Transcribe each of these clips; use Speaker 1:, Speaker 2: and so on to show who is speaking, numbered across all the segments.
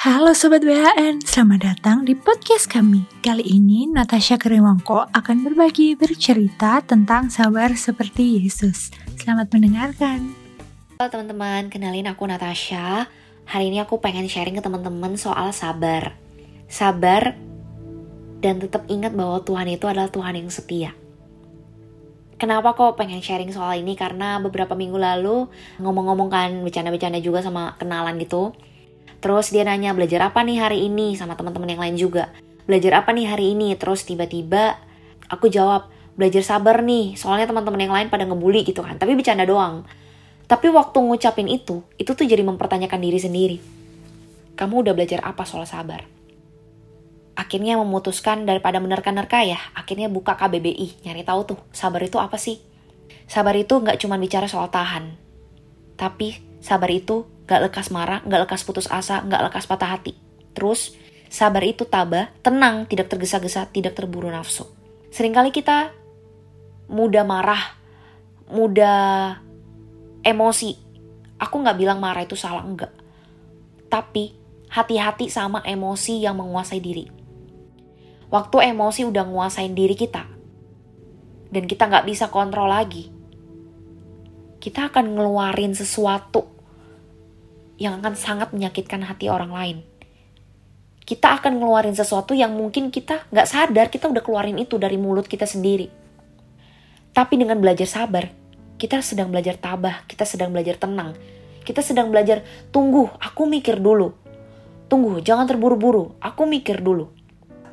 Speaker 1: Halo Sobat BHN, selamat datang di podcast kami. Kali ini Natasha Keriwangko akan berbagi bercerita tentang sabar seperti Yesus. Selamat mendengarkan.
Speaker 2: Halo teman-teman, kenalin aku Natasha. Hari ini aku pengen sharing ke teman-teman soal sabar. Sabar dan tetap ingat bahwa Tuhan itu adalah Tuhan yang setia. Kenapa kok pengen sharing soal ini? Karena beberapa minggu lalu ngomong-ngomong kan bercanda-bercanda juga sama kenalan gitu Terus dia nanya belajar apa nih hari ini sama teman-teman yang lain juga. Belajar apa nih hari ini? Terus tiba-tiba aku jawab belajar sabar nih. Soalnya teman-teman yang lain pada ngebully gitu kan. Tapi bercanda doang. Tapi waktu ngucapin itu, itu tuh jadi mempertanyakan diri sendiri. Kamu udah belajar apa soal sabar? Akhirnya memutuskan daripada menerka-nerka ya, akhirnya buka KBBI, nyari tahu tuh, sabar itu apa sih? Sabar itu nggak cuma bicara soal tahan, tapi sabar itu gak lekas marah, gak lekas putus asa, gak lekas patah hati. Terus, sabar itu tabah, tenang, tidak tergesa-gesa, tidak terburu nafsu. Seringkali kita mudah marah, mudah emosi. Aku gak bilang marah itu salah, enggak. Tapi, hati-hati sama emosi yang menguasai diri. Waktu emosi udah nguasain diri kita, dan kita gak bisa kontrol lagi, kita akan ngeluarin sesuatu yang akan sangat menyakitkan hati orang lain. Kita akan ngeluarin sesuatu yang mungkin kita nggak sadar kita udah keluarin itu dari mulut kita sendiri. Tapi dengan belajar sabar, kita sedang belajar tabah, kita sedang belajar tenang. Kita sedang belajar tunggu, aku mikir dulu. Tunggu, jangan terburu-buru, aku mikir dulu.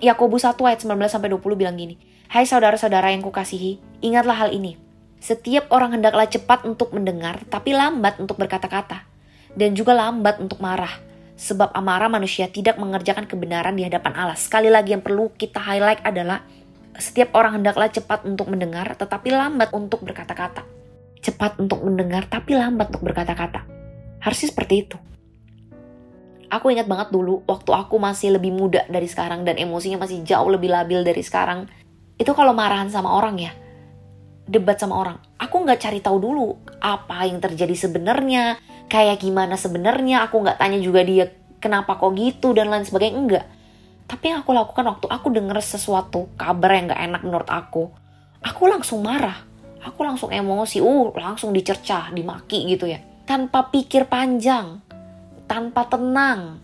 Speaker 2: Yakobus 1 ayat 19 sampai 20 bilang gini, Hai saudara-saudara yang kukasihi, ingatlah hal ini. Setiap orang hendaklah cepat untuk mendengar, tapi lambat untuk berkata-kata dan juga lambat untuk marah. Sebab amarah manusia tidak mengerjakan kebenaran di hadapan Allah. Sekali lagi yang perlu kita highlight adalah setiap orang hendaklah cepat untuk mendengar tetapi lambat untuk berkata-kata. Cepat untuk mendengar tapi lambat untuk berkata-kata. Harusnya seperti itu. Aku ingat banget dulu waktu aku masih lebih muda dari sekarang dan emosinya masih jauh lebih labil dari sekarang. Itu kalau marahan sama orang ya, debat sama orang, aku nggak cari tahu dulu apa yang terjadi sebenarnya, kayak gimana sebenarnya, aku nggak tanya juga dia kenapa kok gitu dan lain sebagainya enggak. Tapi yang aku lakukan waktu aku denger sesuatu kabar yang nggak enak menurut aku, aku langsung marah, aku langsung emosi, uh langsung dicercah, dimaki gitu ya, tanpa pikir panjang, tanpa tenang,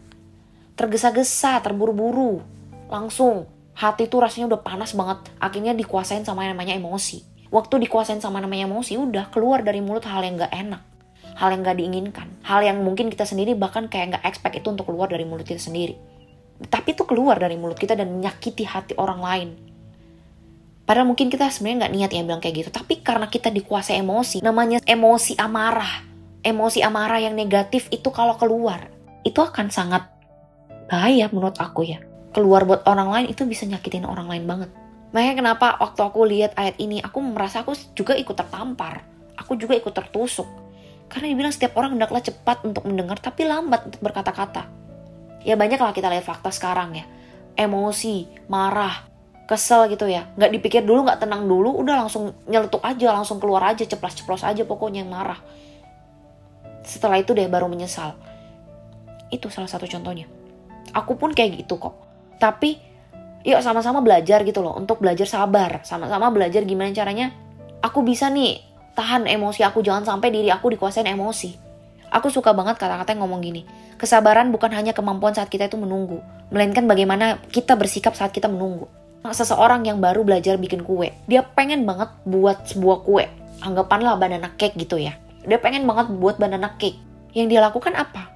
Speaker 2: tergesa-gesa, terburu-buru, langsung. Hati tuh rasanya udah panas banget, akhirnya dikuasain sama yang namanya emosi waktu dikuasain sama namanya emosi udah keluar dari mulut hal yang gak enak hal yang gak diinginkan hal yang mungkin kita sendiri bahkan kayak gak expect itu untuk keluar dari mulut kita sendiri tapi itu keluar dari mulut kita dan menyakiti hati orang lain Padahal mungkin kita sebenarnya nggak niat ya bilang kayak gitu, tapi karena kita dikuasai emosi, namanya emosi amarah, emosi amarah yang negatif itu kalau keluar, itu akan sangat bahaya menurut aku ya. Keluar buat orang lain itu bisa nyakitin orang lain banget. Makanya kenapa waktu aku lihat ayat ini, aku merasa aku juga ikut tertampar. Aku juga ikut tertusuk. Karena dibilang setiap orang hendaklah cepat untuk mendengar, tapi lambat untuk berkata-kata. Ya banyak lah kita lihat fakta sekarang ya. Emosi, marah, kesel gitu ya. Nggak dipikir dulu, nggak tenang dulu, udah langsung nyeletuk aja, langsung keluar aja, ceplos-ceplos aja pokoknya yang marah. Setelah itu deh baru menyesal. Itu salah satu contohnya. Aku pun kayak gitu kok. Tapi yuk sama-sama belajar gitu loh untuk belajar sabar. Sama-sama belajar gimana caranya aku bisa nih tahan emosi aku jangan sampai diri aku dikuasain emosi. Aku suka banget kata-kata yang ngomong gini kesabaran bukan hanya kemampuan saat kita itu menunggu melainkan bagaimana kita bersikap saat kita menunggu. Seseorang yang baru belajar bikin kue dia pengen banget buat sebuah kue. Anggapanlah banana cake gitu ya. Dia pengen banget buat banana cake. Yang dia lakukan apa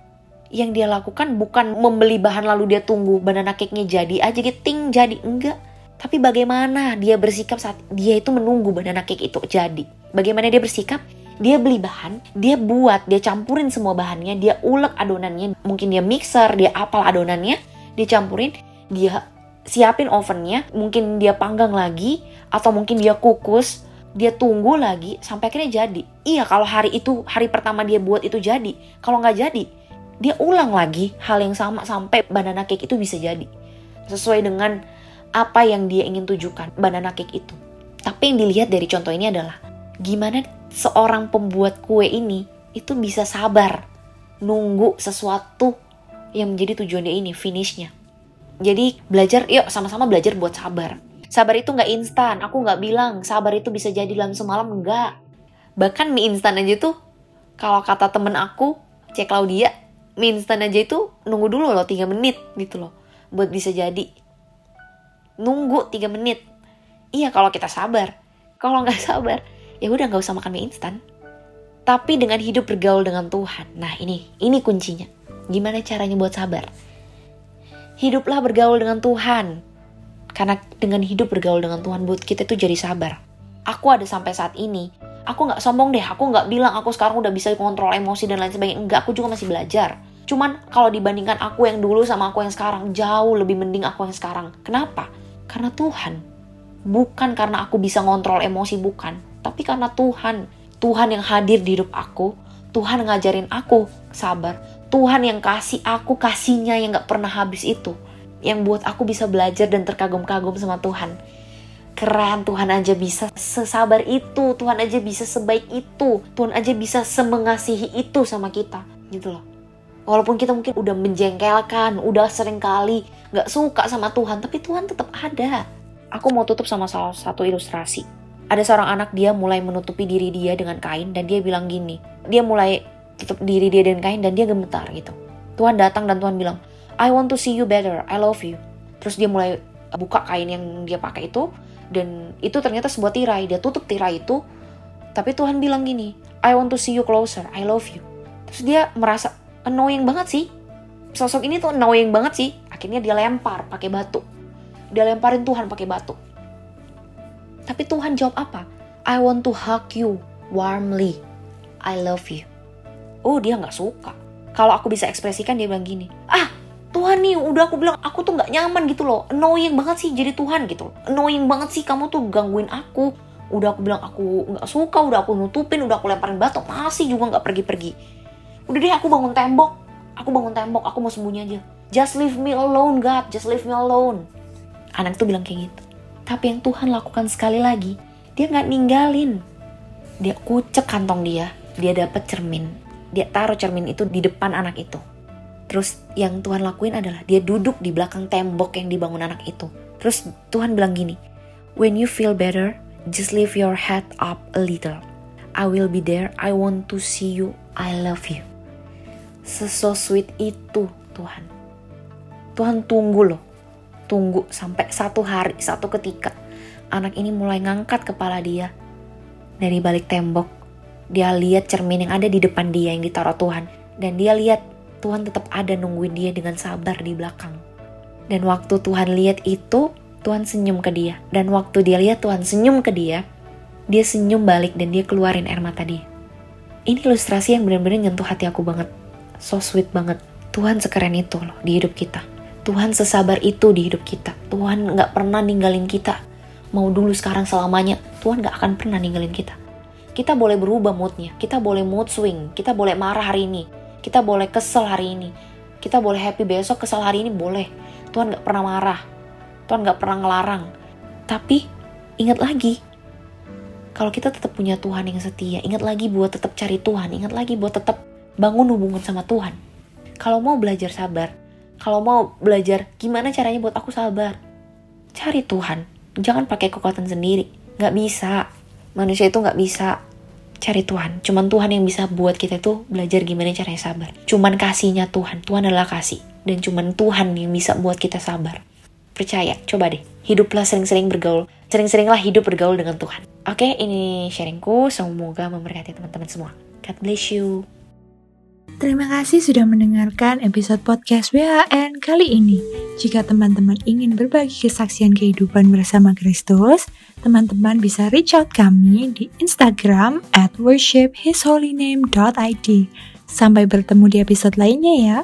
Speaker 2: yang dia lakukan bukan membeli bahan lalu dia tunggu banana cake-nya jadi aja gitu ting jadi. Enggak. Tapi bagaimana dia bersikap saat dia itu menunggu banana cake itu jadi? Bagaimana dia bersikap? Dia beli bahan dia buat dia campurin semua bahannya dia ulek adonannya mungkin dia mixer dia apal adonannya dia campurin dia siapin ovennya mungkin dia panggang lagi atau mungkin dia kukus dia tunggu lagi sampai akhirnya jadi. Iya kalau hari itu hari pertama dia buat itu jadi. Kalau nggak jadi dia ulang lagi hal yang sama sampai banana cake itu bisa jadi sesuai dengan apa yang dia ingin tujukan banana cake itu. Tapi yang dilihat dari contoh ini adalah gimana seorang pembuat kue ini itu bisa sabar nunggu sesuatu yang menjadi tujuan dia ini, finishnya. Jadi belajar, yuk sama-sama belajar buat sabar. Sabar itu nggak instan. Aku nggak bilang sabar itu bisa jadi dalam semalam enggak. Bahkan mie instan aja tuh, kalau kata temen aku, cek Claudia, mie instan aja itu nunggu dulu loh 3 menit gitu loh. Buat bisa jadi. Nunggu 3 menit. Iya kalau kita sabar. Kalau nggak sabar, ya udah nggak usah makan mie instan. Tapi dengan hidup bergaul dengan Tuhan. Nah ini, ini kuncinya. Gimana caranya buat sabar? hiduplah bergaul dengan Tuhan. Karena dengan hidup bergaul dengan Tuhan buat kita itu jadi sabar. Aku ada sampai saat ini. Aku nggak sombong deh. Aku nggak bilang aku sekarang udah bisa kontrol emosi dan lain sebagainya. Enggak, aku juga masih belajar. Cuman kalau dibandingkan aku yang dulu sama aku yang sekarang, jauh lebih mending aku yang sekarang. Kenapa? Karena Tuhan. Bukan karena aku bisa ngontrol emosi, bukan. Tapi karena Tuhan. Tuhan yang hadir di hidup aku. Tuhan ngajarin aku sabar. Tuhan yang kasih aku kasihnya yang gak pernah habis itu. Yang buat aku bisa belajar dan terkagum-kagum sama Tuhan. Keren, Tuhan aja bisa sesabar itu, Tuhan aja bisa sebaik itu, Tuhan aja bisa semengasihi itu sama kita, gitu loh. Walaupun kita mungkin udah menjengkelkan, udah sering kali gak suka sama Tuhan, tapi Tuhan tetap ada. Aku mau tutup sama salah satu ilustrasi. Ada seorang anak dia mulai menutupi diri dia dengan kain dan dia bilang gini, dia mulai tutup diri dia dengan kain dan dia gemetar gitu. Tuhan datang dan Tuhan bilang, I want to see you better, I love you. Terus dia mulai buka kain yang dia pakai itu dan itu ternyata sebuah tirai. Dia tutup tirai itu, tapi Tuhan bilang gini, I want to see you closer, I love you. Terus dia merasa annoying banget sih. Sosok ini tuh annoying banget sih. Akhirnya dia lempar pakai batu. Dia lemparin Tuhan pakai batu. Tapi Tuhan jawab apa? I want to hug you warmly. I love you oh dia nggak suka kalau aku bisa ekspresikan dia bilang gini ah Tuhan nih udah aku bilang aku tuh nggak nyaman gitu loh annoying banget sih jadi Tuhan gitu annoying banget sih kamu tuh gangguin aku udah aku bilang aku nggak suka udah aku nutupin udah aku lemparin batu masih juga nggak pergi-pergi udah deh aku bangun tembok. Aku bangun tembok aku mau sembunyi aja. Just leave me alone God. Just leave me alone. Anak itu bilang kayak gitu. Tapi yang Tuhan lakukan sekali lagi dia nggak ninggalin. Dia kucek kantong dia. Dia dapat cermin. Dia taruh cermin itu di depan anak itu. Terus yang Tuhan lakuin adalah dia duduk di belakang tembok yang dibangun anak itu. Terus Tuhan bilang gini, When you feel better, just lift your head up a little. I will be there, I want to see you, I love you. Seso sweet itu Tuhan. Tuhan tunggu loh. Tunggu sampai satu hari, satu ketika. Anak ini mulai ngangkat kepala dia dari balik tembok dia lihat cermin yang ada di depan dia yang ditaruh Tuhan. Dan dia lihat Tuhan tetap ada nungguin dia dengan sabar di belakang. Dan waktu Tuhan lihat itu, Tuhan senyum ke dia. Dan waktu dia lihat Tuhan senyum ke dia, dia senyum balik dan dia keluarin air mata dia. Ini ilustrasi yang benar-benar nyentuh hati aku banget. So sweet banget. Tuhan sekeren itu loh di hidup kita. Tuhan sesabar itu di hidup kita. Tuhan gak pernah ninggalin kita. Mau dulu sekarang selamanya, Tuhan gak akan pernah ninggalin kita kita boleh berubah moodnya, kita boleh mood swing, kita boleh marah hari ini, kita boleh kesel hari ini, kita boleh happy besok, kesel hari ini boleh. Tuhan gak pernah marah, Tuhan gak pernah ngelarang. Tapi ingat lagi, kalau kita tetap punya Tuhan yang setia, ingat lagi buat tetap cari Tuhan, ingat lagi buat tetap bangun hubungan sama Tuhan. Kalau mau belajar sabar, kalau mau belajar gimana caranya buat aku sabar, cari Tuhan. Jangan pakai kekuatan sendiri, gak bisa. Manusia itu gak bisa cari Tuhan. Cuman Tuhan yang bisa buat kita tuh belajar gimana caranya sabar. Cuman kasihnya Tuhan. Tuhan adalah kasih. Dan cuman Tuhan yang bisa buat kita sabar. Percaya, coba deh. Hiduplah sering-sering bergaul. Sering-seringlah hidup bergaul dengan Tuhan. Oke, ini sharingku. Semoga memberkati teman-teman semua. God bless you.
Speaker 1: Terima kasih sudah mendengarkan episode podcast WHN kali ini. Jika teman-teman ingin berbagi kesaksian kehidupan bersama Kristus, teman-teman bisa reach out kami di Instagram at worshiphisholyname.id. Sampai bertemu di episode lainnya ya.